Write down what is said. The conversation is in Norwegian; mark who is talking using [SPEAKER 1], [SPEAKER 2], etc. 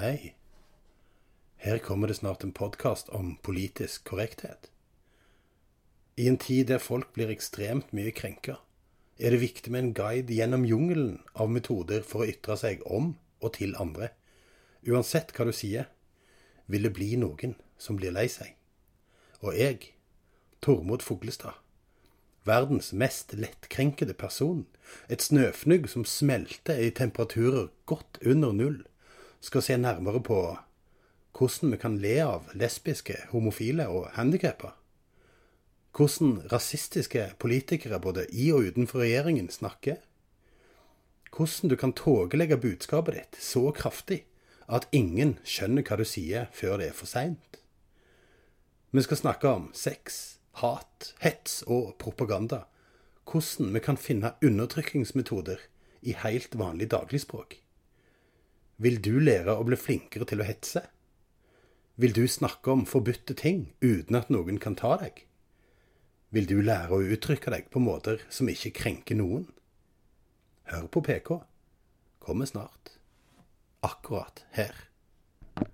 [SPEAKER 1] Hei. Her kommer det snart en podkast om politisk korrekthet. I en tid der folk blir ekstremt mye krenka, er det viktig med en guide gjennom jungelen av metoder for å ytre seg om og til andre. Uansett hva du sier, vil det bli noen som blir lei seg. Og jeg, Tormod Fuglestad, verdens mest lettkrenkede person, et snøfnugg som smelter i temperaturer godt under null, skal se nærmere på hvordan vi kan le av lesbiske, homofile og handikappa. Hvordan rasistiske politikere både i og utenfor regjeringen snakker. Hvordan du kan tåkelegge budskapet ditt så kraftig at ingen skjønner hva du sier før det er for seint. Vi skal snakke om sex, hat, hets og propaganda. Hvordan vi kan finne undertrykkingsmetoder i helt vanlig dagligspråk. Vil du lære å bli flinkere til å hetse? Vil du snakke om forbudte ting uten at noen kan ta deg? Vil du lære å uttrykke deg på måter som ikke krenker noen? Hør på PK. Kommer snart. Akkurat her.